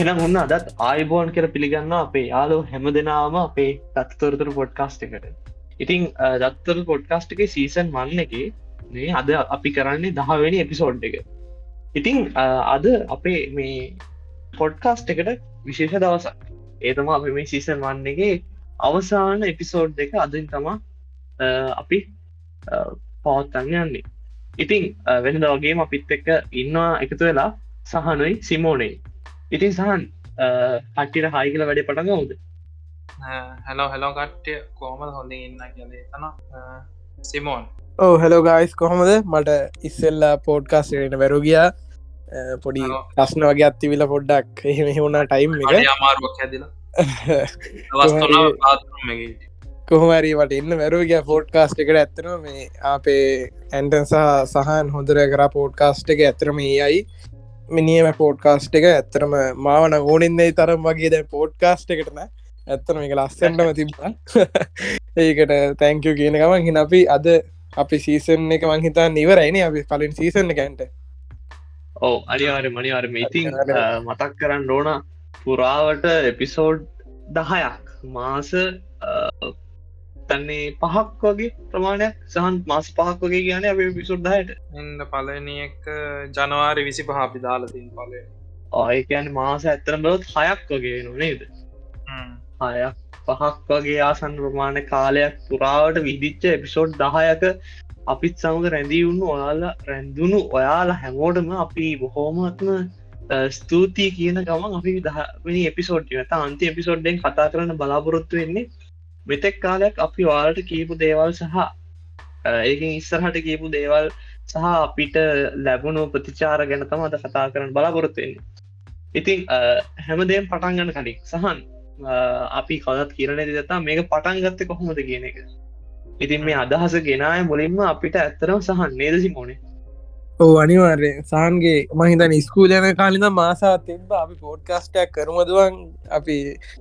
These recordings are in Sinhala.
එනම් ඔන්න අදත් ආයිබෝන් කර පිළිගන්න අපේ යාලෝ හැම දෙනාම අපේ තත්තොරතුර පොඩ්කාස්ට එකට. ඉතිං දත්තර පොඩ්කාස්ට් එක සීසන් වන්න එක මේ අද අපි කරන්නේ දහවෙනි එපිසෝඩ් එක. ඉතිං අද අපේ මේ පොඩ්කාස්ට් එකට විශේෂ දවසක්. ඒතම අපි මේ සීසන් වන්න එක අවසාන එපිසෝඩ් එක අදින් තමා අපි පවත්තන්න යන්නේ. ඉතිං වෙනද වගේ අපිත් එක්ක ඉන්නවා එකතු වෙලා සහනුයි සිමෝනේ ඉතින් සහන් කට්ටිට හයි කියල වැඩ පටග හුද හැලෝ හැලෝ කට්ටය. කෝමද හොඳ ඉන්න කියලේ තන සිමෝන්. ඕ හැලෝ ගයිස් කොහොමද? මට ඉස්සෙල්ලා පෝඩ්කාස්ටට වැරුගියා පොඩි ප්‍රශ්න වගේ අත්තිවිල පොඩ්ඩක් එහෙම හුණා ටයිම් එක. අමාරුවක් හැදිලා. කොහමරි? වට ඉන්න වැරුග පෝඩ්කාස්ට එකට ඇත්තන මේ අපේ ඇන්ටන්සා සහන් හොඳර කර පෝඩ්කාස්ට් එක ඇතරම ඒයි මිනිියම පෝඩ්කාස්ට් එක ඇත්තරම මාවන ඕනෙන්නේ තරම් වගේ දැ පෝඩ්කාස්ට් එකටන ඇත්තන එක ලස්සටම තිබා ඒකට තැංකව කියන ගමන් හි අපි අද අපි සීසන් එක මංහිතා නිවරයින අපි කලින් සීසන් එකන්ට ඕ අනිවාර මනිවාරම ඉතින් මතක් කරන්න ඕන පුරාවට එපිසෝඩ් දහයක් මාස තන්නේ පහක් වගේ ප්‍රමාණයක් සහන් මාස පහක් වගේ කියන අප පිසුඩ්දායට එන්න පලනක් ජනවාරි විසි පහපි දාලතින් පලේ ආයකයන් මාස ඇත්තරම් බවත් හයක් වගේ නොනේද හයක් පහක් වගේ ආසන් ප්‍රමාණ කාලයක් පුරාවට විදිච්ච එපිසෝඩ් දහයක අපිත් සමඟ රැඳී වුණු ඔයාලා රැඳුණු ඔයාලා හැමෝටම අපි බොහෝමත්ම ස්තුතියි කියන ගමන් අපි දහනි එපිසෝඩ් ත අන්ති එපිසෝඩ්ඩෙන් කතා කරන්න බලාපොරොත්තු වෙන්නේ මෙතෙක් කාලයක් අපි වාලට කියපු දේවල් සහ ඒකින් ඉස්සරහට කියපු දේවල් සහ අපිට ලැබුණු ප්‍රතිචාර ගැන තම අද කතා කරන්න බලාපොරොත්තුවෙන්නේ ඉතින් හැමදේම් පටන් ගන්න කලින් සහන් අපි කදත් කියරන දතා මේක පටන් ගත්ත කොහොමද කියන එක. ඉතින් මේ අදහස ගෙනය මුලින්ම අපිට ඇත්තරම් සහන් නේදසි මොනේ ඕ අනිවාර්ය සහන්ගේ මහිතන ස්කූල යන කාලිද මාසා තිබ අපි පෝඩ්කාස්ටයක් කරමදුවන් අපි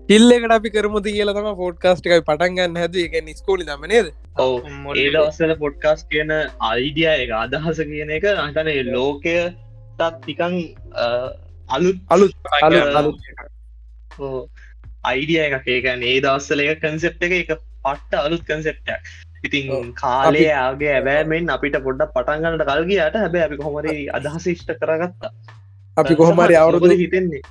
හිල්ලෙකට අපි කරමුද කියලතම පෝඩ්කාස්ට එකයි පටන්ගන්න හැද එක ස්කෝලි දම නේද? ඔව. ඒදවස්සල පොඩ්කාස් කියන අයිඩිය එක අදහස කියන එක අතන ලෝකය තත් තිකං අලුත් අලුත් අලුත් අයිඩිය එකක්. ඒකන් ඒ දවස්සල එක කන්සෙප් එක එක පට්ට අලුත් කන්සෙප්ටක් ඉතින් කාලයාගේ ඇබෑමෙන් අපිට පොඩ්ඩක් පටන්ගන්නට කල්ගේයට හැබැ අපි කොහොමරි අදහස ෂ්ට කරගත්තා. අපි කොහොමරි අවුරුදු හිතෙන්නේ?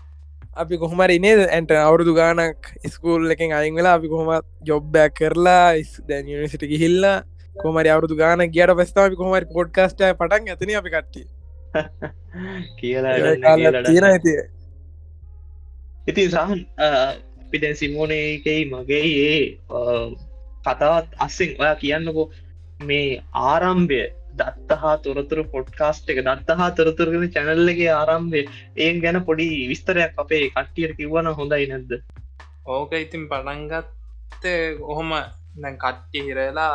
අපි කොහමරි නේද? ඇන්ට අවුරුදු ගානක් ස්කූල් එකින් අයින් වෙලා අපි කොහොම ජොබ්බයක් කරලා දැන් යනිසිට ගිහිල්ලා කොමරි අවුදු ගාන ගියට පස්ථාව කොහමරි පොඩ්කාස්ට පටන් ඇතන අපි කට්ටිය. කියලා ඉතින්. සහන් පිටැන් සිමෝනයකයි මගේ ඒ කතාවත් අස්සෙන් ඔයා කියන්නකෝ මේ ආරම්භය දත්ත හා තොරතුර පොඩ්කාස්ට් එක දත්ත හා තොරතුරගෙන චැනල්ලගේ ආරම්භය ඒ ගැන පොඩි විස්තරයක් අපේ කට්ටියට කිව්වන හොඳයි නැද්ද? ඕක ඉතින් පටන්ගත්ත ඔහොම දැන් කට්ටිය හිරලා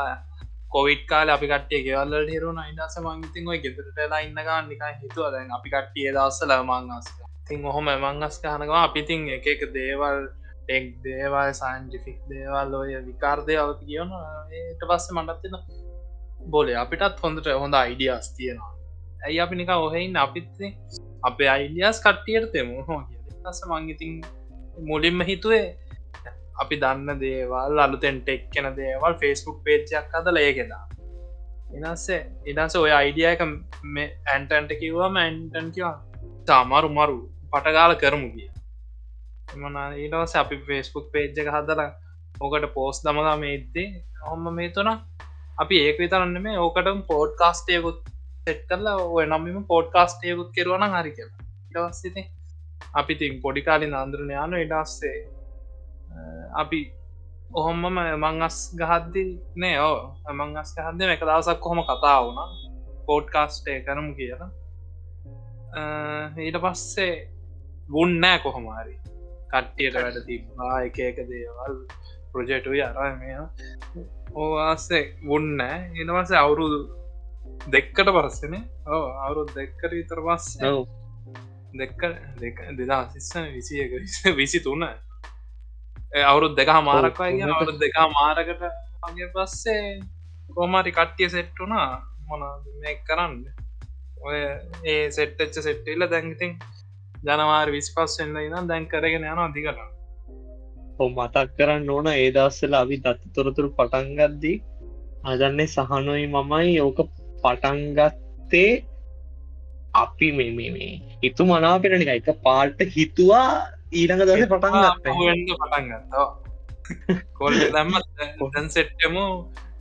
කොවිට් කාල අපි කට්ටිය ගෙවල්ල හිරුණ. ඉදස මංගතින් ඔය ගෙදරටලා ඉන්නගා නිකා හිතුව දැන් අපි කට්ටිය දවස්සල මංගස් තින් ඔහොම මංගස් කහනවා අපිතින් එක එක දේවල් ටෙක් දේවල් සයින්ටිෆික් දේවල් ඔය විකාර්දය අව කියන ඒට පස්ස මටත්තින බොලේ අපිටත් හොඳට හොඳ අයිඩියස් තියෙනවා. ඇයි අපි නික ඔහෙයින් අපිත්තේ අපේ අයිඩියස් කට්ටියට තෙමු හෝ ස මංගිතින් මුලින්ම හිතුවේ අපි දන්න දේවල් අලුතෙන් ටෙක් කෙන දේවල් ෆෙස්බුක් පේච්චයක් අද ලයගෙදා එනස්සේ එදස ඔය අයිඩියක මේ ඇන්ටන්ට කිව්වම ඇන්ටන් කිවා තාමරු මරු පටගාල කරමු කිය මන ඊටවස අපි ෆෙස්බුක් පේජ්ජ එක හදල ඕකට පෝස් දමලා මේද්දේ හොම්ම මේ තුන අපි ඒක විතරන්න මේ ඕකටම පෝඩ්කාස්ටයකුත් සෙට් කරලා ඔය නම්ම පෝඩ්කාස්ටයකුත් කෙරුවන හරි කියලා. ඉටවස්සිති අපි තින් පොඩිකාලින් අන්දරන යානු ඉඩස්සේ අපි ඔහොම්මම මංගස් ගහද්දි නෑ ඕ මංගස් ගහද එක දවසක් කොහොම කතා වුණ? පෝඩ්කාස්ටේ කරමු කියලා. ඊට පස්සේ ගුන්නෑ කොහොමහරි කට්ටියට වැඩ තිබා එක එක දේවල් ප්‍රජෙටුයි අර මේ ඕවාසේ උන්න එනවස අවුරුදු දෙක්කට පරස්සන ඕ අවුරුත් දෙක්කට විතර පස් දෙක්ක දෙක දෙදා සිස්සන විසියක විසි තුන්න අවුරුත් දෙක මාරක්වයි අවුරුත් දෙක මාරකට අගේ පස්සේ කෝමාරි කට්ටිය සෙට්ටුනා මොන මේ කරන්න? ඔය ඒ සෙට්ටච්ච සෙට්ටල්ල දැන්ගතින් ජනවාර විස්පස් එන්න ඉනම් දැන් කරගෙන යන අධිකරන්න මතක් කරන්න ඕන ඒ දස්සල අපි දත්ත තොරතුරු පටන්ගද්දී අදන්නේ සහනුයි මමයි ඕක පටන්ගත්තේ අපි මේ හිතු මනාපෙන නික එක. පාට හිතුවා ඊළඟ දස පටන් පටන්ගත්තා කොල් දම්ම කොටන් සෙට්ටමු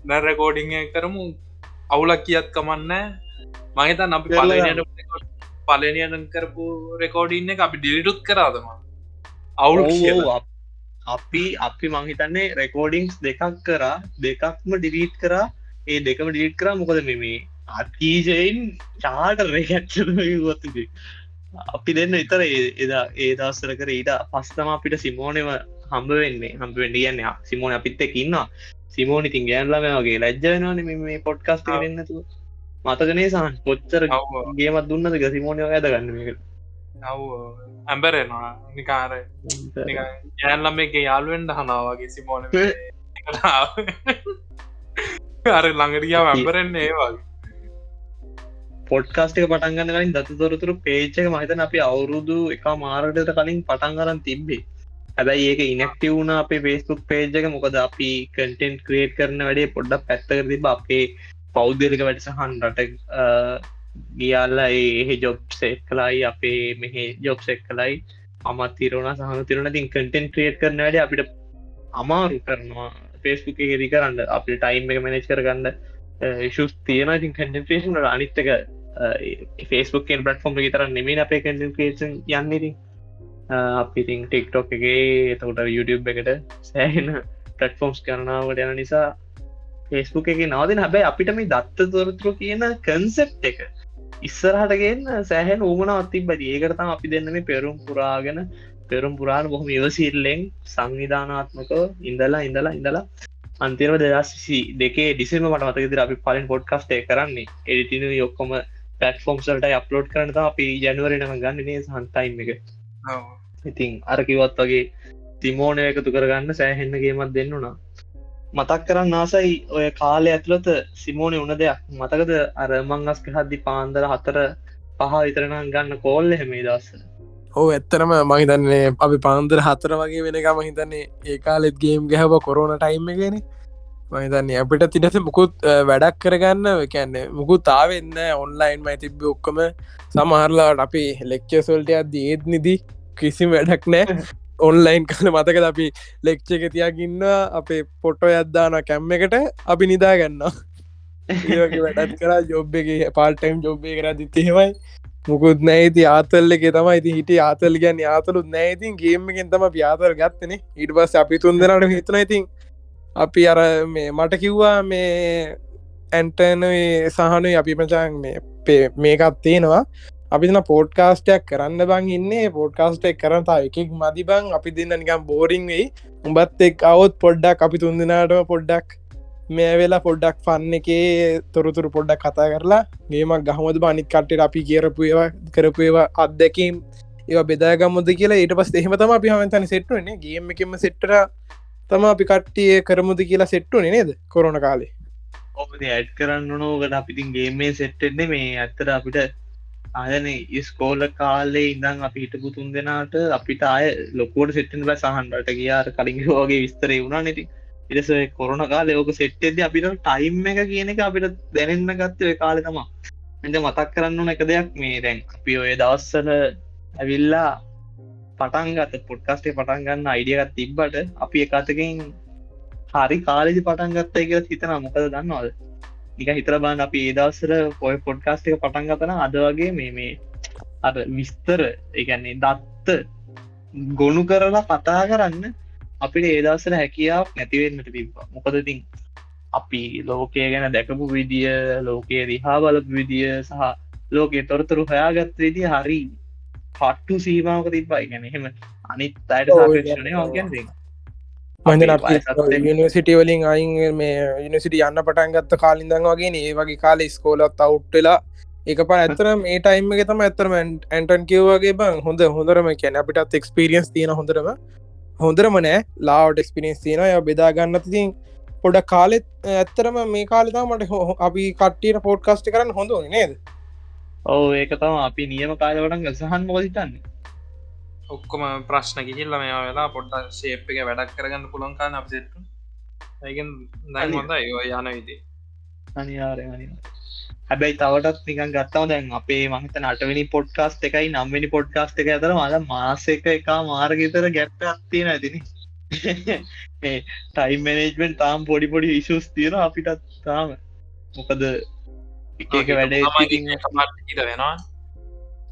නැරකෝඩිං කරමු. අවුලක් කියත් කමන්න. මහිතන් අපි පලනයට පලනයන කරපු රෙකෝඩින්න එක අපි ඩිලිටුත් කරාදම අවුලු අපි අපි මංහිතන්නේ රෙකෝඩිංස් දෙකක් කරා දෙකක්ම ඩිලීට් කරා. ඒ දෙකම ඩිලිට් කරා මොකද මෙමේ අතීජයෙන් චාට රැකැච්චතුගේ අපි දෙන්න ඉතර එදා ඒ දස්සර කර ඊට පස්තම අපිට සිමෝනව හම්බ වෙන්නේ. හම්බ වෙන්න කියන්න සිමෝන අපිත් එක් ඉන්නවා. සිමෝනි තින් ගෑන්ලම වගේ ලැජ්ජවෙනවාන මේ පොඩ්කස්ට කරන්නතු මතකනේ සහන් කොච්චර ගේමත් දුන්නද ගසිමෝනය ඇද ගන්නක ඇම්බරෙනවා නිකාර. යෑල්ලම එක යාල්ුවෙන්ට හනාවගේ සිමෝන අර ළඟරියාව ඇම්බරෙන්නේ ඒ වගේ. පොඩ්කාස්ටක පටන්ගන්න කලින් දත තොරතුරු පේච්චක මහිතන අපි අවුරුදු එක මාරටට කලින් පටන් කරන්න තිබ්බේ. හැබැයි ඒක ඉනෙක්ටව වුණ අපේ පේස්තුක් පේජක මොකද අපි කටෙන්ට් ක්‍රේට් කරන වැඩේ පොඩ්ඩක් පැත්තකර තිබ අපේ පෞද්ගලික වැඩසහන් රට ගියල්ල ඒ ජොබ් සෙක් කලායි අපේ මෙහ ජොබ් සෙක් කලයි අමත් තිරවන සහන තිරන තින් කටෙන්ට් ක්‍රේට් කරන වැඩ අපිට අමාරු කරනවා. පේස්බුක් හෙරි කරන්න අපි ටයිම් එක මනජ් කරගන්න ශුස් තියෙන ඉතින් කටේෂන් අනිත්තක ෆේස්බුක් පටෆෝම් තර නෙමේ අපේ කටේෂන් යන්නේති අපිතින් ටික්ටොක් එකගේ එතකොට YouTube එකට සෑහෙන පටෆෝම්ස් කරනාවට යන නිසා ෆේස්බුක් එක නවදින හැබැයි අපිට මේ දත්ත තොරතුරු කියන කන්සෙප් එක ඉස්සරහටගෙන් සෑහෙන් ඌමනවත් තිබ්බති ඒකරතම් අපි දෙන්න මේ පෙරුම් පුරාගෙන පෙරුම් පුරාණ බොහොම ඉවසිල්ලෙන් සංවිධානාත්මක ඉඳලා ඉඳලා ඉඳලා අන්තිරව දෙදස්සි දෙකේ ඩිසිම මට මතකදිර අපි පලින් පොඩ්කස්ටේ කරන්නේ. එඩිටින යොක්කොම පැටෆෝම්සල්ට අප්ලෝඩ් කරනත අපි ජැනුවරනම ගන්නනේ සන්තයිම් එක. ඉතින් අරකිවත් වගේ තිමෝනය එකතු කරගන්න සෑහෙන්නගේමත් දෙන්නුනා මතක් කරන්න ආසයි ඔය කාලය ඇතුළත සිමෝනය උන දෙයක්. මතකද අර මංගස්ක හද්දි පාන්දර හතර පහ විතරනම් ගන්න කෝල්ල හෙමේ දස්ස ඕ ඇත්තරම මහිතන්නේ අපි පන්දර හතර වගේ වෙනකම හිතන්නේ ඒ කාලෙත් ගේම් ගැහව කොරුණ ටයිම් ගෙන මහිතන්නේ අපිට තිනස මුකුත් වැඩක් කරගන්න කැන්නේ මුකුත් තාවෙන්න ඔන්ලයින් මයි තිබ්බ ඔක්කම. සමහරලාට අපි ලෙක්චසල්ට අද ඒත් නිදී කිසි වැඩක් නෑ ඔන්ලයින් කල මතක අපි ලෙක්්ච එක තියාගන්න අපේ පොට්ටෝ යද්දාන කැම්ම එකට අපි නිදා ගන්න වැඩත් කර ජොබ් එක පාල්ටයිම් ජොබ්බේ කර. දිත්තහෙමයි මුකුත් නෑති ආතල්ල එක තමයි ති හිට ආතල් ගැන්න ආතලුත් නෑතින් ගේමකින් තම ප්‍යාතර ගත්තන. ඉට පස් අපි තුන්දෙනට හිතන ඉතින් අපි අර මේ මට කිව්වා මේ ඇන්ටන සහනුයි අපි පචාන් මේ මේකත් තියෙනවා. අපින පෝඩ්කාස්ටයක් කරන්න බං ඉන්නේ. පෝඩ්කාස්ට එක් කරනතා එකෙක් මදි බං. අපි දෙන්න නිකම් බෝරිං වෙයි. උඹත් එක් අවුත් පොඩ්ඩක් අපි තුන්දනාටම පොඩ්ඩක් මේ වෙලා පොඩ්ඩක් ෆන්න එකේ තොරතුරු පොඩ්ඩක් කතා කරලා ගේමක් ගහමද බනික් කට්ට අපි කියරපු ඒවා කරපු ඒවා අත්දැකීම් ඒ බෙදාගමුද කියලා ඊට පස් එහෙම තම අපි හමතන සෙට්ටුවනේ ගේම එකම සෙට්ටර තම අපි කට්ටිය කරමුද කියලා සෙට්ටුනේ නේද කොරන කාලේ? ඔබ ඇඩ් කරන්න නෝකට අපිතින් ගේමේ සෙට්ටෙන්නේ මේ ඇත්තර අපිට අයන ස්කෝල කාලේ ඉඳං අපි හිටපු තුන් දෙනාට අපිට අය ලොකෝට සෙට්ටන් බ. සහන්ට කියාර කලින් වගේ විස්තරේ වුණා නැති ඉරස කොරන කාල ඕක සෙට්ටෙද අපිට ටයිම් එක කියන එක අපිට දැනෙන්න ගත්තය කාලෙ තමා එද මතක් කරන්න එක දෙයක් මේ දැන් අපි ඔය දවස්සල ඇවිල්ලා පටන්ගත පොඩ්කස්ටේ පටන්ගන්න අයිඩියගත් තිබ්බට අපි එකතකින් හරි කාලෙදි පටන්ගත්ත එක හිතන මොකද දන්නවාද? නික හිතර බාන්න අපි ඒදස්සර පොය පොඩ්කාස්ට එක පටන් ගතන අද වගේ මේ මේ අද විස්තර එකන්නේ දත්ත ගොුණු කරලා කතා කරන්න අපිට ඒදස්සර හැකියාව නැතිවෙන්නට තිබ්බා. මොකදතින් අපි ලෝකය ගැන දැකපු විදිිය ලෝකයේ දිහා බලපු විදිිය සහ ලෝකයේ තොරතුරු හොයාගත් විදි හරි පට්ටු සීමාවක තිබ්බයි ගැන එහෙම අනිත් අයට සාපේක්ෂණය වගන් මඳ යනිසිටවලින් අයින් මේ යනිසිට යන්න පටන් ගත්ත කාලින්දන් වගේ ඒ වගේ කාල ස්කෝලත් අවුට්ටලා එක ප ඇතර මේ ටයිම් එක තම ඇතරම ඇන්ටන් කියවගේ බං හොඳ හොඳරම කියන අපිටත් එක්ස්පිරියන්ස් තියෙන හොඳරම හොඳරම නෑ. ලාවට එක්ස්පිරියන්ස් තියෙන ය බෙදාගන්න තින් පොඩ කාලෙත් ඇත්තරම මේ කාලතා මට අපි කට්ටියට පෝඩ්කාස්ටි කරන්න හොඳ නේද? ඔව ඒක තම අපි නියම කාලවටන් ගසහන් මොදිතන්න ඔක්කොම ප්‍රශ්න කිහිල්ල මේ වෙලා පොඩ්ඩ ශේප් එක වැඩක් කරගන්න පුළොන්කාන්න අපසෙට්ට ඒගෙන් දැන් හොඳ ඒ යන විදේ අනිවාරය හැබැයි තවටත් නිකන් ගත්තාව දැන් අපේ මහිත නටවනි පොඩ්කාස්ට එකයි නම්වනි පොඩ්කාස්ට එක අතර මල මාස එක එක මාර්ගතර ගැප්ට අත්තියෙන ඇතින මේ ටයිම් මනේජ්මෙන්ට් තාම් පොඩි පොඩි ඉශස් තියෙන අපිටත් තාම. මොකද එක වැඩ වෙනවා.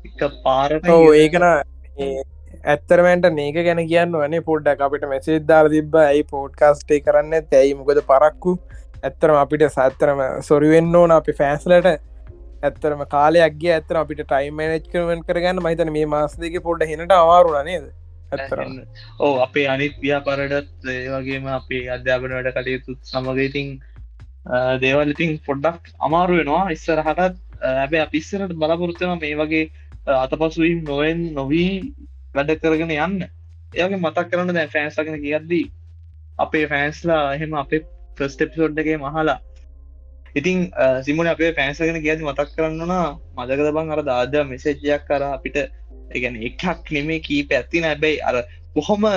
එක පාරට ඒකන ඇත්තරමට මේක ගැන කියන්න වනේ පොඩ්ඩක් අපිට මෙසේදාර තිබ ඇයි පෝඩ්කාස්ටේ කරන්න? තැයි මොකද පරක්කු. ඇත්තරම අපිට සත්තරම සොරිවෙන්න ඕන අපි ෆෑන්ස්ලට ඇත්තරම කාලයක්ගේ ඇත්තර අපිට ටයිම් මනජ් කරමෙන් කරගන්න මහිතන මේ මාස දෙක පොඩ්ඩ හෙනට අවාරුණ නේද? ඇත්තරන්න ඕ අපේ අනිත් ව්‍යාපරටත් වගේම අපේ අධ්‍යාපන වැඩ කටයුතු සමගඉතින් දේවල් ඉතින් පොඩ්ඩක් අමාරු වෙනවා. ඉස්සරහටත් ඇබේ අපිස්සරට බලාපොරොත්තම මේ වගේ අතපසුවීම් නොවෙන් නොවී වැඩ කරගෙන යන්න. ඒගේ මතක් කරන්න දැ ෆෑන්ස්ලගෙන කියද්දී අපේ ෆෑන්ස්ලා එහෙම අපේ ෆස්ට එපිසෝඩ්ඩගේ මහලා ඉතින් සිමන අපේ පෑන්සගෙන කියද මතක් කරන්නවා මදකද බං අර දාද මෙසේජයක් කර අපිට එකන එකක් නෙමේ කී පැත්ති නැබැයි අර කොහොම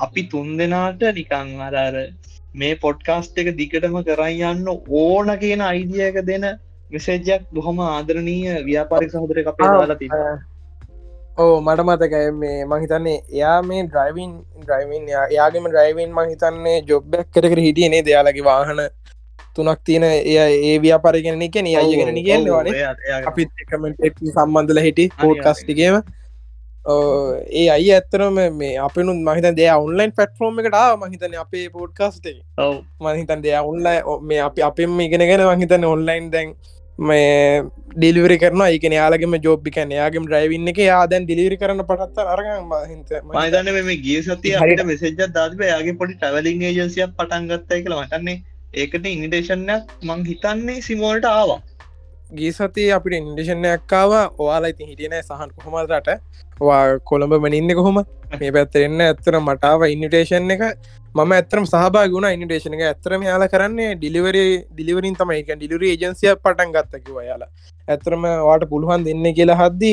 අපි තුන් දෙනාට නිකං අරර මේ පොඩ්කාස්ට් එක දිගටම කරයි යන්න ඕන කියන අයිදියක දෙන මෙසේජයක් බොහොම ආදරණීය ව්‍යාපාරික සහදර අපේ දාලා තිබ ඕ මට මතකයි. මේ මහිතන්නේ එයා මේ ඩ්‍රයිවින් ඩ්‍රයිවින් යාගේම ඩ්‍රයිවින් මහිතන්නේ ජොබ්බක් කර හිටියනේ දෙයාලගේ වාහන තුනක් තියෙන එය ඒ ව්‍යාපාරගෙන එක අයගෙන කියන්නවානේ අපිත් එකමට සම්බන්ධල හිටි පෝඩ්කස්ටිගේම ඒ අයි ඇත්තරම මේ අපනු මහිත දෙය ඔන්ලයින් පටෆෝර්ම් එකට මහිතන අපේ පෝඩ්කාස්ට මහිතන් දෙය ඔන්ලයි මේ අප අපෙම ඉගෙනගෙන මහිතන ඔන්ලයින් දැන් මේ ඩිලිවරි කරන එකන යාලගේම ජෝබ්ිකන යාගේම ්‍රයිවින්න එක යාදැන් දිලිරි කරන පටත්ත අරග මහිත මහිතන්න මේ ගිය සතිය හරිට මෙසෙජ්ජ දාත්බ යාගේ පොඩි ටවලින් ඒජන්සියක් පටන්ගත්තයි කියලා. මටන්නේ ඒකට ඉනිටේෂන්යක් මං හිතන්නේ සිමෝල්ට ආවා. ගී සති අපිට ඉන්ඩිෂණයක්කාව ඔයාලා ඉතින් හිටියන සහන් කොහොමදට වා කොළඹ මනින්න කොහොම මේ පැත්තරෙන්න ඇත්තර මටාව ඉන්නිටේෂන් එක මම ඇතරම සහබා ගුණ ඉනිටේෂන එක. ඇතරම යාලා කරන්නේ ඩිලිවරි ඩිලිවරින් තමයි. එක ඩිලිවරි ඒජන්සිය පටන් ගත්තකිව යාලා ඇතරම වාට පුළුවන් දෙන්න කියලා හද්දි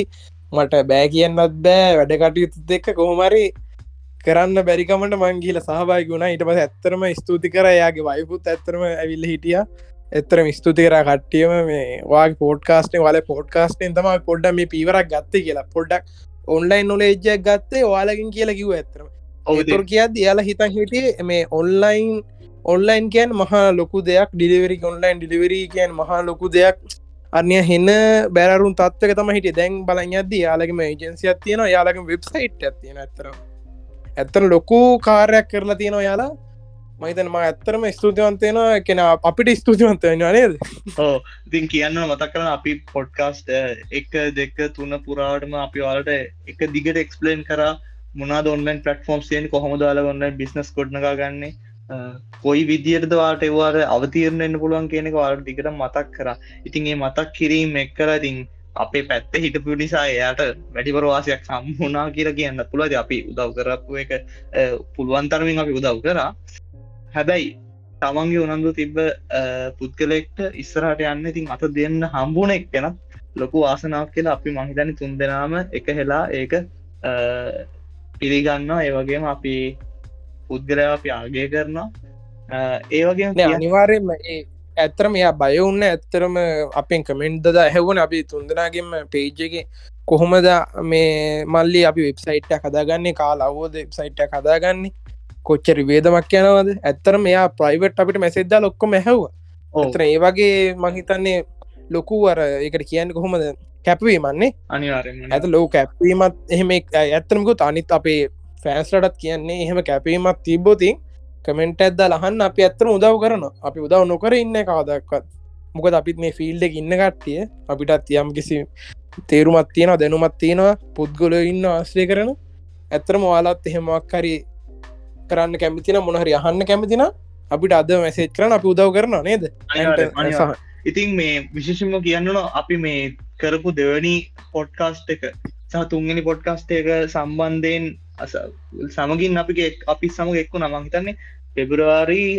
මට බෑ කියන්නත් බෑ. වැඩ කටයුතු දෙක්ක කොහොමරි කරන්න බැරිකමට මංගීල සහබයි ගුණ ඉට පස ඇත්තරම ස්තුති කර. යාගේ වයිපුත් ඇත්තරම ඇවිල්ල හිටිය. එතරම ස්තුති කර. කට්ටියම මේ වාගේ පෝඩ්කාස්ටේ වල පෝඩ්කාස්ටෙන් තම පොඩ්ඩ මේ පීවරක් ගත්ත කියලා. පොඩ්ඩක් ඔන්ලයින් නොල එජ්ජක් ගත්තේ ඔයාලකින් කියලා කිව ඇතරම ඔතුර කියත් යාලා හිතන් හිටිය මේ ඔන්ලයින් ඔන්ලයින් කියන් මහා ලොකු දෙයක්. ඩිලිවරි ඔන්ලයින් ඩිලිවරී කියන් මහා ලොකු දෙයක්. අන්‍ය හෙන්න බැරුන් තත්වක තම හිට දැන් බලන් අද යාලගම ඒජන්සියක් තියෙන යාලගම වෙබ්සයිට් ඇතියෙන ඇතර ඇත්තන ලොකු කාරයක් කරලා තියෙනවා යාලා මහිතන ම ඇත්තරම ස්තුතිවන්තයනවා කෙන අපිට ස්තුතිවන්තයනවා නේද? ඕ ඉතින් කියන්න මතක් කරන අපි පොඩ්කාස්ට එක දෙක තුන පුරාටම අපි වාලට එක දිගට එක්ස්පලේන් කර මොනා ඔන්ලන් පලටෆෝම් සියෙන් කොහොම දාල ඔන්න බිස්නස් කොඩ්නගා ගන්නේ? කොයි විදියට වාට එවාට අවතීරණයන්න පුළුවන් කියනෙක වාට දිකට මතක් කර. ඉතින් ඒ මතක් කිරීම එක් කර ඉතින් අපේ පැත්ත හිටපු නිසා එයාට වැඩිපරවාසයක් සම්මුණනා කියලා කියන්න පුළුවද අපි උදව් කරපු එක පුළුවන්තරමින් අපි උදව් කරා. හැබැයි තමන්ගේ උනන්දු තිබ්බ පුද්ගලෙක්ට ඉස්සරහට යන්න ඉතින් අත දෙන්න හම්බුණ එක් කෙනත් ලොකු ආසනාවක් කියලා අපි මහිතනි තුන් දෙනාම එක හෙලා ඒක පිළිගන්නවා. ඒවගේම අපි පුද්ගලය අපි ආගේ කරනවා. ඒවගේ අනිවාරයෙන්ම ඇත්තරම එයා බයවුන්න ඇත්තරම අපෙන් කමෙන්ට්ද ඇහැවුණ අපි තුන්දනාගෙන්ම පේජ්ජක කොහොමද මේ මල්ලි අපි වෙබ්සයිට්ට කදාගන්නේ කාල අවෝද වෙබ්සයිට්ට කදාගන්නේ කොච්චර වේදමක් යනවද? ඇත්තරම එයා ප්‍රයිවට් අපිට මැසෙද්දා ලොක්කොම හැව ඕතර ඒ වගේ මහිතන්නේ ලොකු අර එකට කියන්න කොහොමද කැපවීමන්නේ. අනිවාරෙන් ඇත ලෝ කැපවීමත් එහෙම ඇත්තරමකුත් අනිත් අපේ ෆෑන්ස්ලටත් කියන්නේ එහෙම කැපීමත් තිබ්බෝතින් කමෙන්ට ඇද්ද ලහන්න අපි ඇත්තර උදව් කරන අපි උදව් නොකර ඉන්න කවදක්වත්. මොකද අපිත් මේ ෆිල්ඩ ඉන්න කට්ටිය අපිටත් යම් කිසි තේරුමත් තියෙනවා දැනුමත් තියෙනවා පුද්ගොල ඉන්න ආශ්‍රය කරන. ඇත්තරම වාලත් එහෙමක්කරි කරන්න කැමතින මොනහරි අහන්න කැමතින අපිට අද මැසේජ් කරන අපි උදව් කරන නේද ඉතින් මේ විශේෂම කියන්නන අපි මේ කරපු දෙවනි පොඩ්කාස්ට් එක සහ තුන්ගනි පොඩ්කාස්ට එක සම්බන්ධයෙන් සමගින් අපි අපි සමග එක්කු නමං හිතන්නේ පෙබරවාරී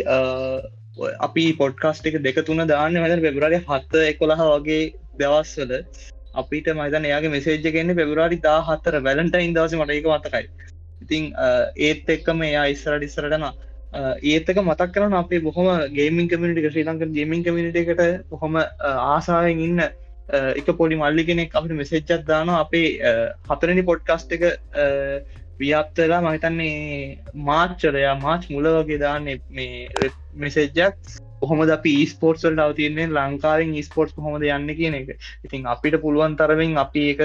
අපි පොඩ්කාස්ට එක දෙක තුන දාන්න වැද පෙබරාරි හත්ත එකොළහ වගේ දවස්වල අපිට මතන එයාගේ මෙසේජ් කෙන්නේ පෙබරවාරි දා හත්තර වැලන්ටයින් දවස මට එක මතකයි. ඉතිං ඒත් එක්කම එයා ඉස්සරට ඉස්සරටන ඒත්තක මතක් කරන අපේ බොහොම gaming community Sri Lanka gaming community එකට බොහොම ආසාාවෙන් ඉන්න එක පොඩි මල්ලි කෙනෙක් අපට මෙසෙච්චත් දාන අපේ හතරනි පොඩ්කස්ට එක ව්‍යාප්තලා මහිතන්නේ මාච්චරයා මාච් මුල වගේ දාන්න මේ මෙසෙජ්ජක් කොහොමද අපි ස්පෝර්ට්සල් අවතියන්නේ ලංකාවෙන් ස්පෝර්ට් හොමද යන්න කියන එක. ඉතින් අපිට පුළුවන් තරමින් අපි එක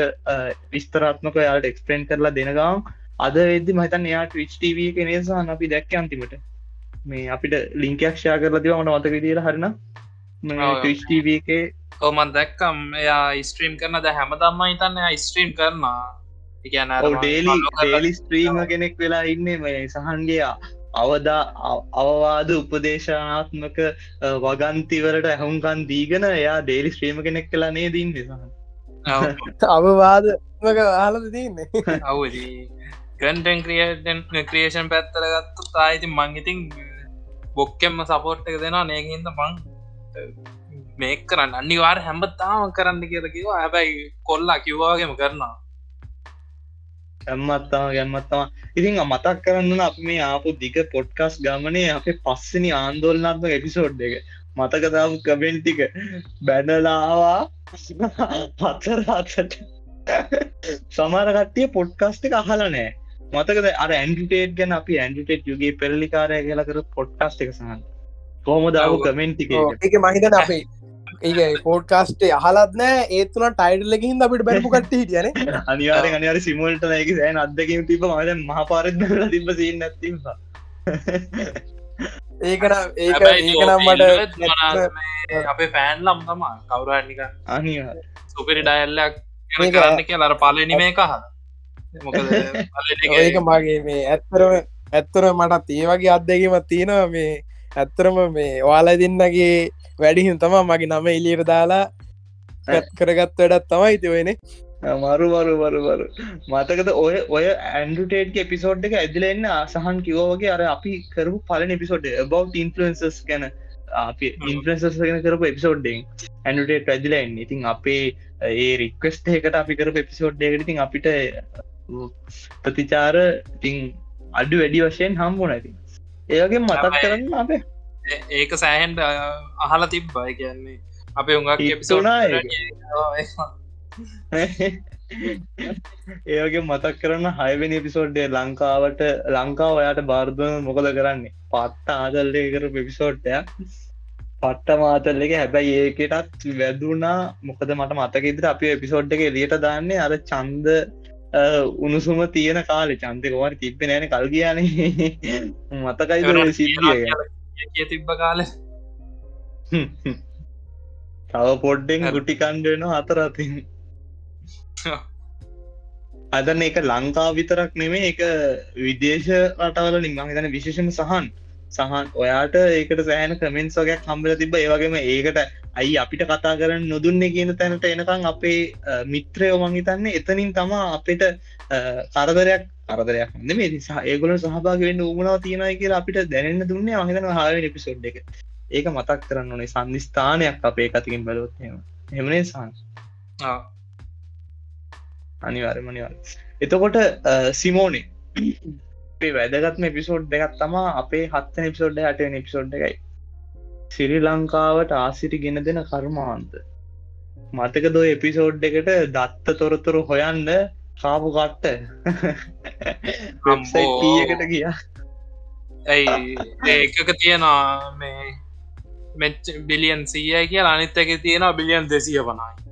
විස්තරාත්මක යාට එක්ස්පෙන්න් කරලා දෙනගම් අද වෙද්දි මහිතන් එයා ටවිච් ටව එක නේසා අපි දැක්ක අන්තිමට. මේ අපිට ලිංකක්ෂා කරලා දිව මට මතක දිර හරන ටව එක. ඕමන් දැක්කම් එයා ස්ට්‍රීම් කරන ද හැම දම්ම හිතන්න ස්ට්‍රීම් කරනවා. ඩේලි ඩේලි ස්ත්‍රීම කෙනෙක් වෙලා ඉන්න මේ සහන්ගේ අවදා අවවාද උපදේශනාත්මක වගන්තිවලට ඇහුන්කන් දීගෙන එයා ඩේලි ස්ත්‍රීම කෙනෙක් කලා නේ දීන් නිසාහ අවවාද ආලද දන්නේ කටන් ක්‍රියටන් ක්‍රියේෂන් පැත්තර ගත්තු තායිති මංගිතින් බොක්කෙම්ම සපෝට් එක දෙෙනවා නේගහිද මං මේක කරන්න අනිවාර හැම්බත්තාම කරන්න කියලකිව හැබැයි කොල්ලා කිව්වාගේම කරනවා. ගැම්මත්තම ගැම්මත්තම ඉතිං මතක් කරන්න අප මේ ආපු දික පොඩ්කස් ගමනේ අපේ පස්සනි ආන්දෝලනාත්ම එපිසෝඩ් එක මතකතාව කබෙන්ටික බැනලාවා පත්තරාතට සමාර කට්ටිය පොඩ්කස්ට එක අහල නෑ මතකද අර ඇන්ටිටේට් ගැන අපි ඇන්ටිටේට් යුගේ පෙරලිකාරය කියලකර පොඩ්කස්ට එක සහන් කොහොමදාව කමෙන්ටික එක? මහිතන අපේ ඒ පෝඩ්කාස්ටේ අහලත් නෑ ඒත්තුන ටයිඩල්ලකින් අපිට බැපු කට හිටියන අනිවාරෙන් අනිවාර සිමුල්ට නෑක සෑන අදකින් තිබ මද මහපාරද තිබ සී නැතිම ඒකන ඒක ඒකනම් මට අපේ ෆෑන් ලම් තම කවුරනික අනිවා සුපිරි ඩයල්ලක් කරන්න කිය ලර පලනි මේ කහ ඒක මගේ මේ ඇත්තරම ඇත්තර මටත් ඒ වගේ අත්දැකීමත් තියෙනවා. මේ ඇත්තරම මේ වාලා දෙන්නගේ වැඩිහින් තමා මගේ නම එලියට දාලා කරගත් වැඩත් තමයි තිවෙන මරු මරු මරු මරු මතකද ඔය ඔය ඇන්ඩටේට් එපිසෝඩ් එක ඇදිලෙන්න අසහන් කිවෝගේ අර අපි කරපු පලන එපිසෝඩ් බව් ඉන්ෆලන්සස් ගැන අපි ඉන්ෆලන්සස් ගෙන කරපු එපිසෝඩ්ඩෙන් ඇන්ඩටේට් ඇදිලෙන් ඉතින් අපේ ඒ රික්වස්ට එකට අපි කරපු එපිසෝඩ් එකටිතින් අපිට ප්‍රතිචාර ඉතිං අඩු වැඩි වශයෙන් හම්බුන ඇති ඒගේ මතක් කරන්න අපේ ඒක සෑහන්ට අහලා තිබ්බයි කියන්නේ අපේ උඟක් පිසුනා ඒගේ මතක් කරන්න හයවෙනි පිසෝඩ්ඩේ ලංකාවට ලංකාව ඔයාට බාර්ධන මොකද කරන්නේ? පත්ත ආදල්ලය කර පිසෝඩ්ටය පට්ට මාතල්ල එක. හැබැයි ඒකටත් වැදුනා මොකද මට මතක ඉදිර අපි එපිසෝඩ් එක එලියට දාන්නේ අර චන්ද උණුසුම තියෙන කාලෙ චන්තකවාට තිබ්බ නෑන කල් කියන්නේ මතකයි කිය තිබ්බ කාල. තව පොඩ්ඩෙන් ගුටි කණ්ඩවෙන අතරතින් අදන්න එක ලංකා විතරක් නෙමේ එක විදේශ රටවල නිමහිතන විශේෂණ සහන් සහන් ඔයාට ඒකට සෑහන කමෙන්ස් වගේක් හම්බල තිබ ඒවගේම ඒකට අයි අපිට කතා කරන්න නොදුන්නේ කියන තැනට එනකං අපේ මිත්‍රය ඔමංහිතන්නේ එතනින් තමා අපිට කරදරයක් අරදරයක් මේ නිසා ඒගොල සහභාගවෙන්න උමනාව තියෙනයි කියලා අපිට දැනන්න දුන්නේ අහිතන හාව පිසෝඩ් එක. ඒක මතක් කරන්න ඕනේ සන්ධස්ථානයක් අපේ කතිකින් බලොත්ම හෙමනේ සන් අනිවාර්ය මනිවාර එතකොට සිමෝනේ වැදගත්ම එපිසෝඩ් දෙකත් තමා අපේ හත්තන එපිසෝඩ් හට එපිසෝඩ් එකයි. සිරි ලංකාවට ආසිරි ගෙන දෙන කර්මාන්ත. මතක දෝ එපිසෝඩ් එකට දත්ත තොරතුරු හොයන්න කාපු කට්ට? කීයකට ගිය. ඇයි? ඒකක තියෙනවා මේ මෙච් බිලියන් සීය කිය අනිත් එක තියෙනවා බිලියන් දෙසිය වනයි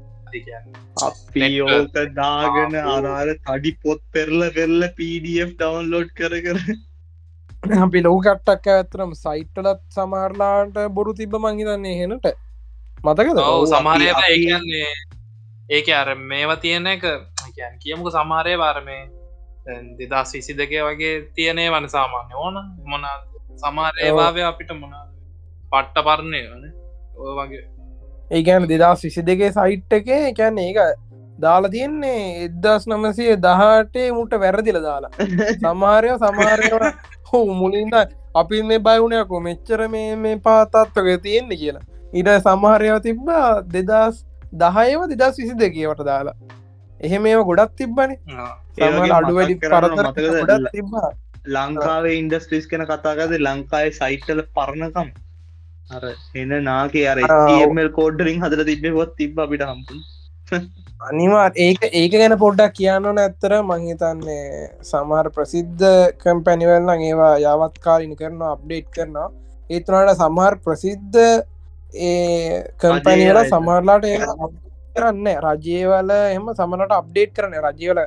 අපි ඕක දාගෙන අරාර තඩි පොත් පෙරල පෙරල පඩF ඩවන්ලෝඩ් කර කර. අපි ලෝකට්ටක් ඇතරම් සයිට්ටලත් සමහරලාට බොරු තිබ මංහිතන්නේ හෙනට මතකද? සමහරය ඒන්නේ ඒක අර මේවා තියෙන එක කියමුක සමහරය බාරමේ දෙදස් විසි දෙකේ වගේ තියනේ වන සාමාන්‍ය. ඕන මොන සමාරේවාවය අපිට මොන පට්ට පරණය වන ඔය වගේ ඒගැන දෙදස් විසි දෙකේ සයිට් එක එකැන්න ඒක දාලා තියෙන්නේ එදස් නමසය දහටේ මුට වැරදිල දාලා. සමාරය සමාරය හෝ මුලින්ද අපි මේ බයවුණයකෝ මෙච්චර මේ මේ පාතත්වක තියෙන්නේ කියලා. ඉඩ සමහරයව තිබ්බා දෙදස් දහයව දෙදස් විසි දෙකවට දාලා. එහෙම ඒව ගොඩක් තිබ්බනේ. ඒ වගේ සමහර අඩු වැඩි මතක් කරන්න පරතර මතකද? ගොඩක් තිබ්බා. ලංකාවේ ඉන්ඩස්ට්‍රිස් කෙන කතාකද ලංකායි සයිට්ටල පරණකම් අර එන්න නාගේ අර කෝඩ්ඩරින් හදල තිබෙවත් තිබ අපිට හම්පු අනිවා ඒක ඒක ගැන පොඩ්ඩක් කියන්න නැත්තර මංහිතන්නේ සමහර ප්‍රසිද්ධ කම්පැනිවල්න්න ඒවා යවත් කාලිනි කරනවා අප්ඩේට් කරනවා. ඒතුනට සමහර ප්‍රසිද්ධ ඒ කම්පැනිවල සමහරලාට කරන්න රජයවල එම සමනට අප්ඩේට් කරන රජයවල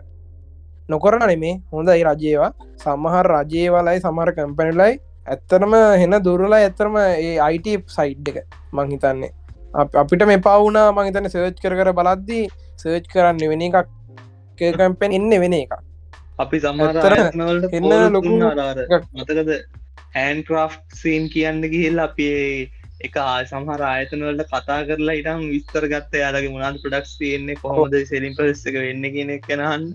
නොකරන නෙමේ. හොඳයි රජයවා සමහර රජයවලයි සමහර කම්පැනිලයි ඇත්තරම හෙන දුරලා ඇත්තරම ඒ අයිට සයිඩ් එක මංහිතන්නේ අප- අපිට මේ පවුනා මහිතන සර්ච් කර කර බලද්දී සර්ච් කරන්න වෙන එකක් කම්පැන් එන්න වෙන එක අපි ආයතනවලට එන්න ලොකු. මතකද හැන් ක්‍රෆ් සීන් කියන්න ගිහිල් අපි එක සමහර ආයතනවලට කතා කරලා ඉටම් විස්තර ගත්ත යාලගේ මුණද ප්‍රඩක්ස් තියෙන්නේ කොහොමද සෙලින් පස් එක වෙන්න කියන කෙනහන්න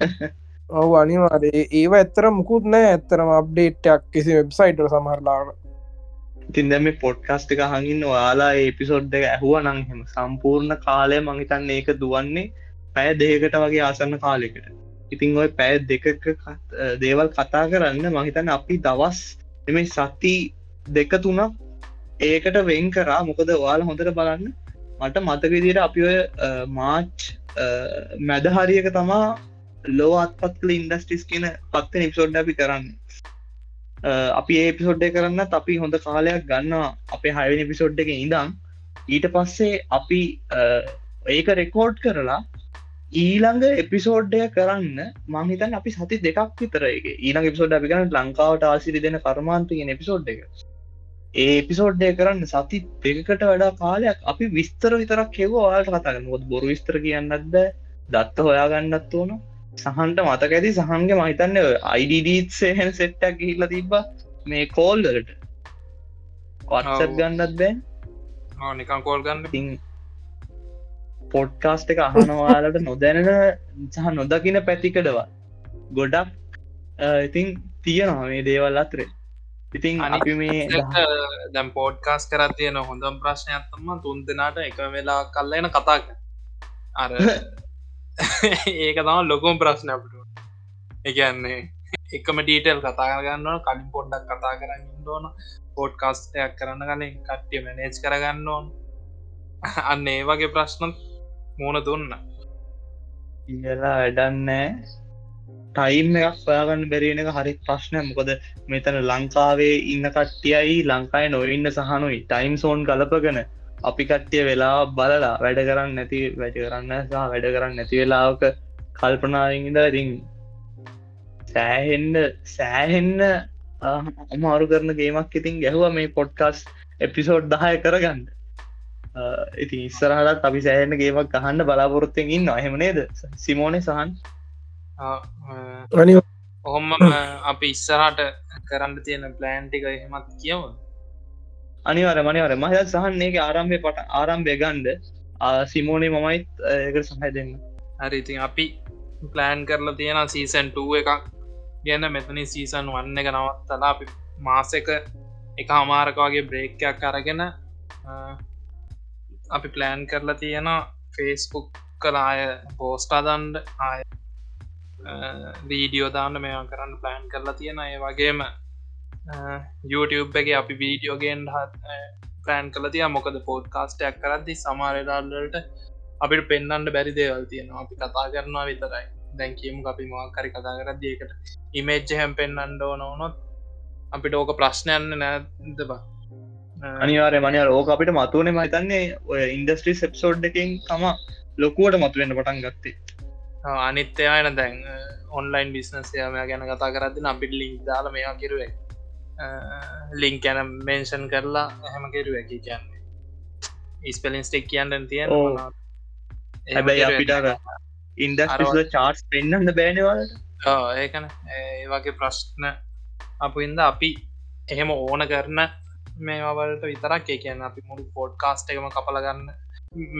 ඔවු අනිවාරේ ඒව ඇත්තර මුකුත් නෑ ඇත්තරම අප්ඩේට්යක් කිසි වෙබ්සයිට් සමහරලාට ඉතින් දැම පොඩ්කස්ට එක හඟින් ඔයාලා ඒපිසෝඩ් එක ඇහුව නංහෙම සම්පූර්ණ කාලය මහිතන්න ඒක දුවන්නේ පැය දෙකට වගේ ආසන්න කාලෙකට ඉතිං ඔය පැය දෙකක කත්- දේවල් කතා කරන්න මහිතන්න අපි දවස් එම සති දෙක තුනක් ඒකට වෙන් කරා. මොකද ඔයාල හොඳට බලන්න. මට මතක විදිට අපි ඔය මාච් මැදහරියක තමා ලෝ අත්පත් කළ ඉන්ඩස්ටිස් කියන පත්ත නිපසෝඩ් අපි කරන්න. අ, අපි ඒ පිසෝඩ්ඩ කරන්න අපි හොඳ කාලයක් ගන්නවා අපේ හයවනි පිසෝඩ් එක ඉඳම් ඊට පස්සේ අපි අ, ඒක රෙකෝඩ් කරලා ඊළඟ එපිසෝඩ්ඩය කරන්න මංහිතන් අපි සති දෙකක් විතරගේ ඊළඟ එපිසෝඩ් අපි කරන්න ලංකාවට ආසිරි දෙන කර්මාන්තයෙන් එපිසෝඩ් එක. ඒ එපිසෝඩ්ඩය කරන්න සති දෙකට වඩා කාලයක් අපි විස්තර විතරක් හෙව වාට කතාගන්න ොත් බොරු විස්තර කියන්නත්ද දත්ත හොයාගන්නත් ඕන. සහන්ට මතක ඇති සහන්ගේ මහිතන්න අයිඩීත් සේහන් සෙට්ටක් ගිහිල්ල තිබ්බ මේ කෝල්ලට වත්සත් ඔව්. ගන්නත් බෑ. නිකන් කෝල් ගන්න. ඉතින් පොඩ්කාස්ට එක අහනවාලට නොදැනෙන සහ නොදකින පැතිකඩවා ගොඩක් ඉතින් තියෙනවා මේ දේවල් අත්‍රේ. ඉතින් අපි මේ දැම් පෝඩ්කාස් කරත් තියෙන හොඳම් ප්‍රශ්නයක්ත්තම තුන් දෙනාට එක වෙලා කල්ලන කතා කර අර ඒක තම ලොකුම් ප්‍රශ්න අපට. එකන්නේ එකම ඩීටල් කතා කරගන්න කලින් පොඩ්ඩක් කතා කරන්න ඕන පෝඩ්කාස්ටයක් කරන්න කලින් කට්ටිය මැනේජ් කරගන්න ඕන. අන්න ඒ වගේ ප්‍රශ්න මූුණ දුන්න. කියලා වැඩන්නෑ ටයිම් එකක් ඔයාගන්න බැරිෙන එක හරි ප්‍රශ්නය මොකද මෙතන ලංකාවේ ඉන්න කට්ටියයි ලංකායි නොඉන්න සහනුයි ටයිම් සෝන් ගලපගෙන අපි කට්ටිය වෙලා බලලා වැඩ කරන්න නැති වැඩ කරන්න සහ වැඩ කරන්න නැති වෙලාවක කල්පනාවින්ද ඉතින් සෑහෙන්ඩ සෑහෙන්න අමාරු කරන ගේමක් ඉතින් ගැහුව මේ පොඩ්කාස් එපිසෝඩ් දහය කරගන්න. ඉතින් ඉස්සරහටත් අපි සෑහෙන ගේමක් අහන්න බලාපොරොත්තෙන් ඉන්න අහෙමනේද සිමෝනේ සහන්? අනි ඔහොම අපි ඉස්සරට කරන්න තියෙන ප්ලෑන්ටික එහෙමත් කියව අනිවර මනිවර මහ සහන් ඒක ආරම්භය පට ආරම්භය ගන්ඩ සිමෝනේ මමයිත් ඒකට සහය දෙන්න. හරි ඉතින් අපි ප්ලෑන් කරලා තියෙන සීසන් 2 එකක්. ගැන මෙතනි සීසන් වන්න එක නවත්තලා අපි මාස එක එක හමාරක වගේ බ්‍රේක්යක් අරගෙන අ, අපි ප්ලෑන් කරලා තියෙන ෆේස්බුක් කලාය පෝස්ටාදන්ඩ ආය වීඩියෝ දාන්න මෙයා කරන්න ප්ලෑන් කරලා තියෙන ඒ වගේම අ, YouTube එක අපි වීඩියෝගෙන් ප්ලෑන් කල තිය මොකද පෝඩ්කාස්ටයක් කරදදි සමාරලාල්ලට අපිට පෙන්න්නට බැරි දේවල් තියෙනවා. අපි කතා කරනවා විතරයි. දැන්කීම අපි මවාකරි කතා කරද ඒකට ඉමේජ් හැම් පෙන්න්නඩ ඕනොත් අපිට ඕක ප්‍රශ්නයන්න නෑද බා? අනිවාරය මනය ඕක අපිට මතුවනේ මහිතන්නේ ඔය ඉන්ඩස්ට්‍රී සෙප්සෝඩ් එකින් තම ලොකුවට මතුවෙන්න පටන් ගත්තේ. අනිත්‍යයන දැන් ඔන්ලයින් බිස්නස්යම ගැන කතා කරදින අපිට ලිින්ක් දාල මේවා කිරුවේ ලිංක් යැන මේන්ෂන් කරලා හැම කෙරුව එක කියන්නේ. ඉස්පලින් ස්ටෙක් කියන්න තියෙන. හැබැයි අපිට ඉන්ඩස්ට්‍රිල චාර්ස් පෙන්න්න බෑනවලට ඒකන. ඒ වගේ ප්‍රශ්න අප ඉද අපි එහෙම ඕන කරන මේවලට විතරක්. ඒ කියන්න අපි මුළු පොඩ් කාස්ට එකම කපලගන්න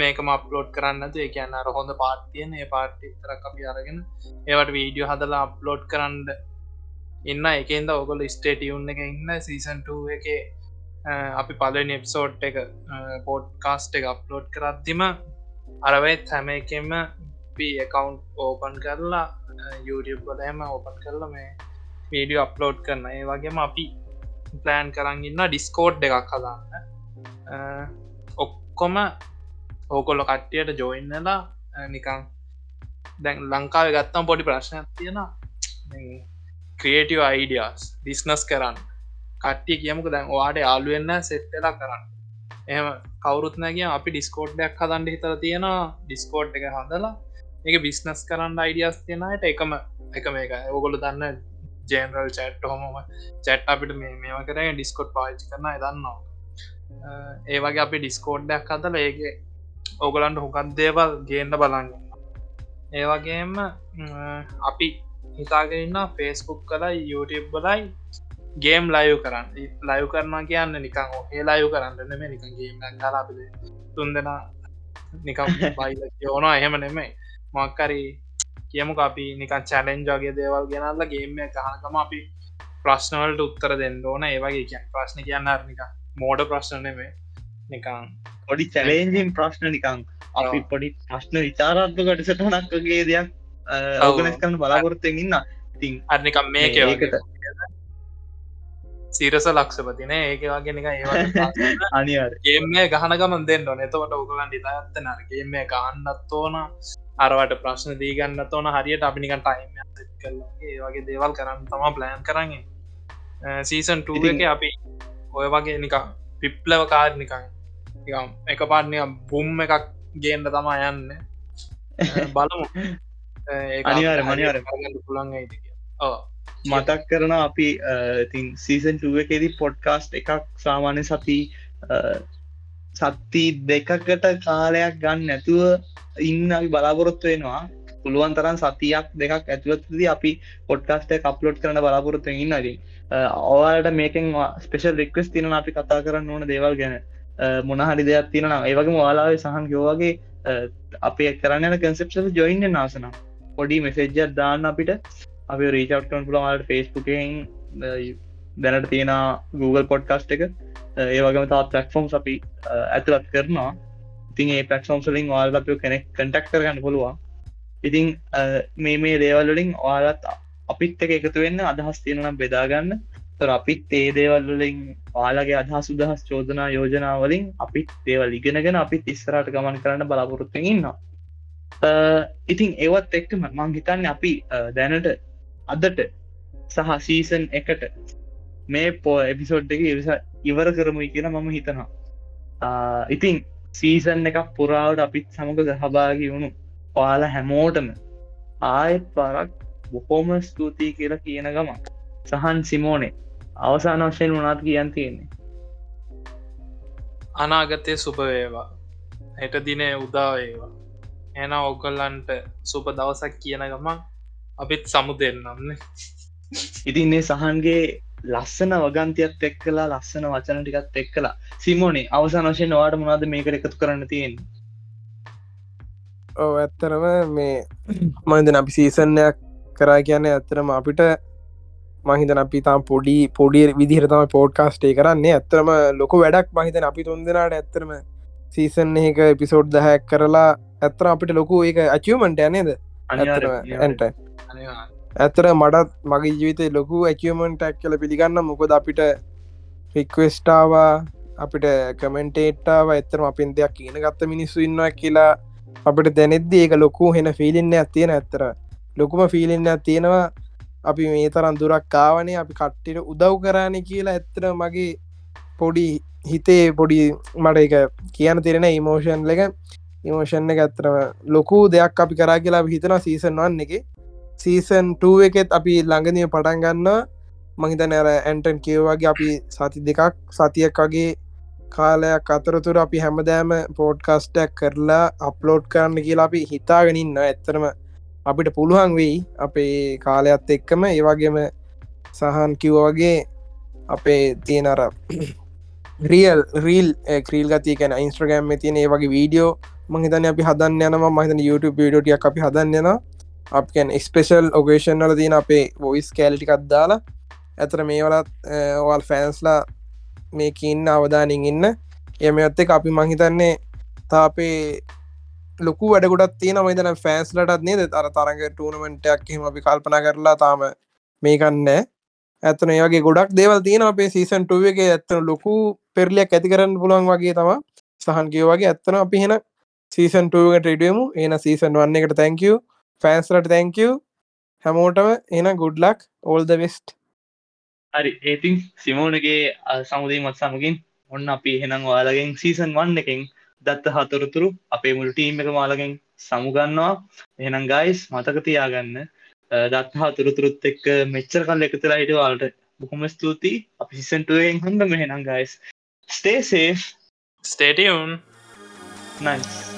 මේකම අප්ලෝඩ් කරන්න ඒ කියන්න අර හොඳ පාට්තියන ඒ පාට්ටි තරක් අපි අරගෙන ඒවට වීඩියෝ හදලා අප්ලෝඩ් කරන්න ඉන්න එකන්ද ඔගොල ස්ටේටියුන් එක ඉන්න සීසන්ට එක අපි පලනි එප්සෝට් එක පෝඩ් කාස්ට එක අප්ලෝඩ් කරත්තිම අරවෙත් හැම එකෙම එකකවන්් ඕපන් කරලා YouTube වලම ඕපන් කරලා මේ වීඩියෝ අප්ලෝඩ් කරන. ඒ වගේම අපි ප්ලෑන් කරන්න ඉන්න ඩිස්කෝඩ් එකක් හදන්න. ඔක්කොම ඕකොල්ල කට්ටියට ජොයින්නලා නිකං දැන් ලංකාව ගත්තම් පොඩි ප්‍රශ්නයක් තියෙන ක්‍රියටව අයිඩියස් බිස්නස් කරන්න. කට්ටිය කියමුක දැන් වාට යාලුවෙන්න සෙට්ටලා කරන්න. එම කවරුත්නගේ අපි ඩිස්කෝඩ්ඩයක් හදන්ඩ හිතර තියෙන ඩිස්කෝඩ් එක හදලා එක බිස්නස් කරන්න අයිඩියස් තියෙනයට එකම එක මේක ඔගොල දන්න ජේනරල් චැට් හොම චැට් අපිට මේ මේවා කර ඩිස්කොට් පාච් කරන දන්නවා. ඒ වගේ අපි ඩිස්කෝඩ්ඩයක් හදල ඒගේ ඕගලන්ට හුකත් දේවල් ගේන්න බලන්න. ඒවගේම අපි හිතාගෙනන්න ෆේස්බුක් කලයි YouTube බලයි ගේම් ලයු කරන්න. ලයු කරනවා කියන්න නිකං ඒ ලයු කරන්න නෙම නික ගේම් ගලාපිද තුන් දෙනා නිකම් බයි ඕන එහෙම නෙමේ මක්කරි කියමු අපි නිකන් චැලෙන්ජගේ දේවල් ගෙනල්ල ගේම ගහනකම අපි ප්‍රශ්නවලට උත්තර දෙන්න ඕන. ඒවගේ කිය ප්‍රශ්න කියන්න නික මෝඩ ප්‍රශ්න නෙමේ නිකං පොඩි චැලේන්ජින් ප්‍රශ්න නිකං අපි පොඩි ප්‍රශ්න විචාරත්මකට සටනක්ගේ දෙයක් අවගනස් කරන්න බලාපොරත්තෙන් ඉන්න ඉතින් අර්නිකම් මේක ඒකට සිරස ලක්ෂපතින ඒක වගේ නික ඒ අනිවාර ගේම ගහනගමන් දෙන්න නතවට ඔගලන් ඉතාත්තන ගේම ගන්නත් ඕන. අරවට ප්‍රශ්න දීගන්න ඕන. හරියට අපිනිකන් ටයිම් කරලගේ වගේ දේවල් කරන්න තම ප්ලෑන් කරන්න. සීසන් ටූ එක අපි ඔය වගේ නික පිප්ලව කාර් නිකං එක පාටනය බුම් එකක් ගේන්ට තමා යන්න. බලමු අනිවාර මනිවාර පුළන් මතක් කරන අපි ඉතින් සීසන් ටුව එකෙදි පොඩ්කාස්ට් එකක් සාමාන්‍ය සති සත්ති දෙකකට කාලයක් ගන්න නැතුව ඉන්න අපි බලාපොරොත්තු වෙනවා. පුළුවන් තරන් සතියක් දෙකක් ඇතුවත්දී අපි පොඩ්කාස්ට කප්ලෝඩ් කරන බලාපොරොත්තු ඉන්නදී ඔවාලට මේකෙන් ස්පේෂල් රික්වස් තින අපි කතා කරන්න ඕන දේවල් ගැන. මොනහරි දෙයක් තියෙන ඒවගේ වාලාවේ සහන් යෝවගේ අපේ කරන්න කන්සෙප්ෂල් ජොයින්න නාසන පොඩි මෙසෙජ්ජත් දාන්න අපිට. අපි රීචව්ටන් පුළමට ෆේස්බුකෙන් දැනට තියෙන Google පොඩ්කාස්ට් එක. ඒ වගේම තා පලක්ෆෝම් අපි ඇතුළත් කරනවා. ඉතින් ඒ පලක්ෆෝම් සලින් වාල් අප කෙනෙක් කටක් කරගන්න පුළුවන්. ඉතින් මේ මේ දේවල්ලින් ඔයාලත් අපිත් එක එකතු වෙන්න අදහස් තියෙනනම් බෙදාගන්න තොර අපිත් ඒ දේවල්ලින් ඔයාලගේ අදහස් සුදහස් චෝදනා යෝජනාවලින් අපිත් දේවල් ඉගෙනගෙන අපිත් ඉස්සරට ගමන් කරන්න බලාපොරොත්තුෙන් ඉන්නවා. Uh, ඉතින් ඒවත් එක්කම මං හිතන්න අපි uh, දැනට අදට සහ සීසන් එකට මේ පෝ එපිසෝඩ් එක ඉවර කරමුයි කියලා මම හිතනවා. Uh, ඉතින් සීසන් එකක් පුරාවට අපිත් සමඟ සහභාගි වුණු පාල හැමෝටම ආයත් පරක් බොහෝම ස්තුතියි කියලා කියන ගම සහන් සිමෝනේ අවසාන වශයෙන් වනාත් කියන් තියෙන්නේ. අනාගතය සුපවේවා හෙට දින උදාවේවා එන ඔගොල්ලන්ට සුප දවසක් කියන ගමන් අපිත් සමු දෙන්නන්න ඉතින්නේ සහන්ගේ ලස්සන වගන්තියත් එක් කලා ලස්සන වචන ටිකත් එක් කලා සිමෝනේ අවසාන වශයෙන් වාට මොනාද මේකට එකතු කරන්න තියෙන් ඕ ඇත්තරම මේ මන්දන අපි සීසන්යක් කරා කියන්නේ ඇත්තරම අපිට මහිතන අපි තාම් පොඩි පොඩි විදිහරතම පෝඩ්කාස්ටේ කරන්නේ. ඇත්තරම ලොක වැඩක් මහිතන අපි තුන්දෙනට ඇත්තරම සීසන් එක එපිසෝඩ් දහැක් කරලා ඇත්තර අපිට ලොකු ඒක අචියමට ඇනේද ඇන්ට ඇත්තර මටත් මගේ ජීවිතය ලොකු ඇකියමන්ට ඇක් කල පිළිගන්න මොකොද අපිට රික්වෙස්ටාවා අපිට කමෙන්ටේට්ටාව ඇත්තරම අපින් දෙයක් කියන ගත්ත මිනිස්සු ඉන්නවා කියලා අපිට දැනෙද්ද ඒක ලොකු හෙන ෆිලින්න ඇත්තියෙන ඇත්තර ලොකුම ෆිලින්න තියෙනවා. අපි මේ තරන් දුරක් කාවනේ අපි කට්ටිට උදව් කරාන කියලා ඇත්තර මගේ පොඩි හිතේ පොඩි මට එක කියන තිරෙන ඉමෝෂන් එක ඉමෝෂන් එක ඇත්තරම ලොකු දෙයක් අපි කරා කියලා හිතන සීසන් වන්න එක. සීසන් 2 එකෙත් අපි ළඟදිය පටන් ගන්න මහිතන අර ඇන්ටන් කියවගේ අපි සති දෙකක් සතියක් වගේ කාලයක් අතරතුර අපි හැමදෑම පෝඩ්කස්ටක් කරලා අප්ලෝඩ් කරන්න කියලා අපි හිතාගෙනන්න ඇත්තරම අපිට පුළුවන් වෙයි අපේ කාලයක්ත් එක්කම ඒවගේම සහන් කිව්වගේ අපේ තියෙනර රියල් රීල් ක්‍රීල් ගති කැන ඉන්ස්ට්‍රගෑම් තියෙන ඒ වගේ වීඩියෝ මහිතන අපි හදන්න යනම මහිතන YouTube වීඩියෝටියක් අපි හදන්න යන අපකැන් ස්පේෂල් ඔගේෂන් වල තියෙන අපේ වොයිස් කෑලිටිකත් දාලා ඇතර මේ වලත් ඔවල් ෆෑන්ස්ලා මේක ඉන්න අවධානින් ඉන්න. එම ඇත්ත අපි මහිතන්නේ තාපේ ලොකු වැඩකුටත් තියෙන මයිතන ෆෑන්ස්ලටත් නේද? තර තරග ටූනමෙන්ටයක් හිම අපි කල්පන කරලා තාම මේකන්න ඇත්තන ඒගේ ගොඩක් දේවල් තියෙන අපේ සීසන් ටුව එක. ඇත්තන ලොකු පෙරලියක් ඇති කරන්න පුළුවන් වගේ තම සහන් කිය වගේ ඇත්තන අපි හෙන සීසන් ටුවකට ටඩියමු එන සීසන් වන්න එකට තැංකව ෆෑන්ස්ලට තැංකව හැමෝටම එන ගුඩ්ලක් ඕල් ද වෙස්ට හරි. ඒතින් සිමෝනගේ සමුදී මත් සමගින් ඔන්න අපි එහෙනම් වාලගෙන් සීසන් වන්න එකෙන් දත්ත හතුරතුරු අපේ මුල් ටීම් එක මාලගෙන් සමුගන්නවා එහෙනම් ගයිස් මතක තියාගන්න දත්ත හතුරතුරුත් එක්ක මෙච්චර කල් එකතුලා හිට වාලට බොහොම ස්තුතියි. අපි සිසන්ටුවෙන් හඳ මෙහෙනම් ගයිස් ස්ටේ සේ ස්ටේටියවන් නයිස්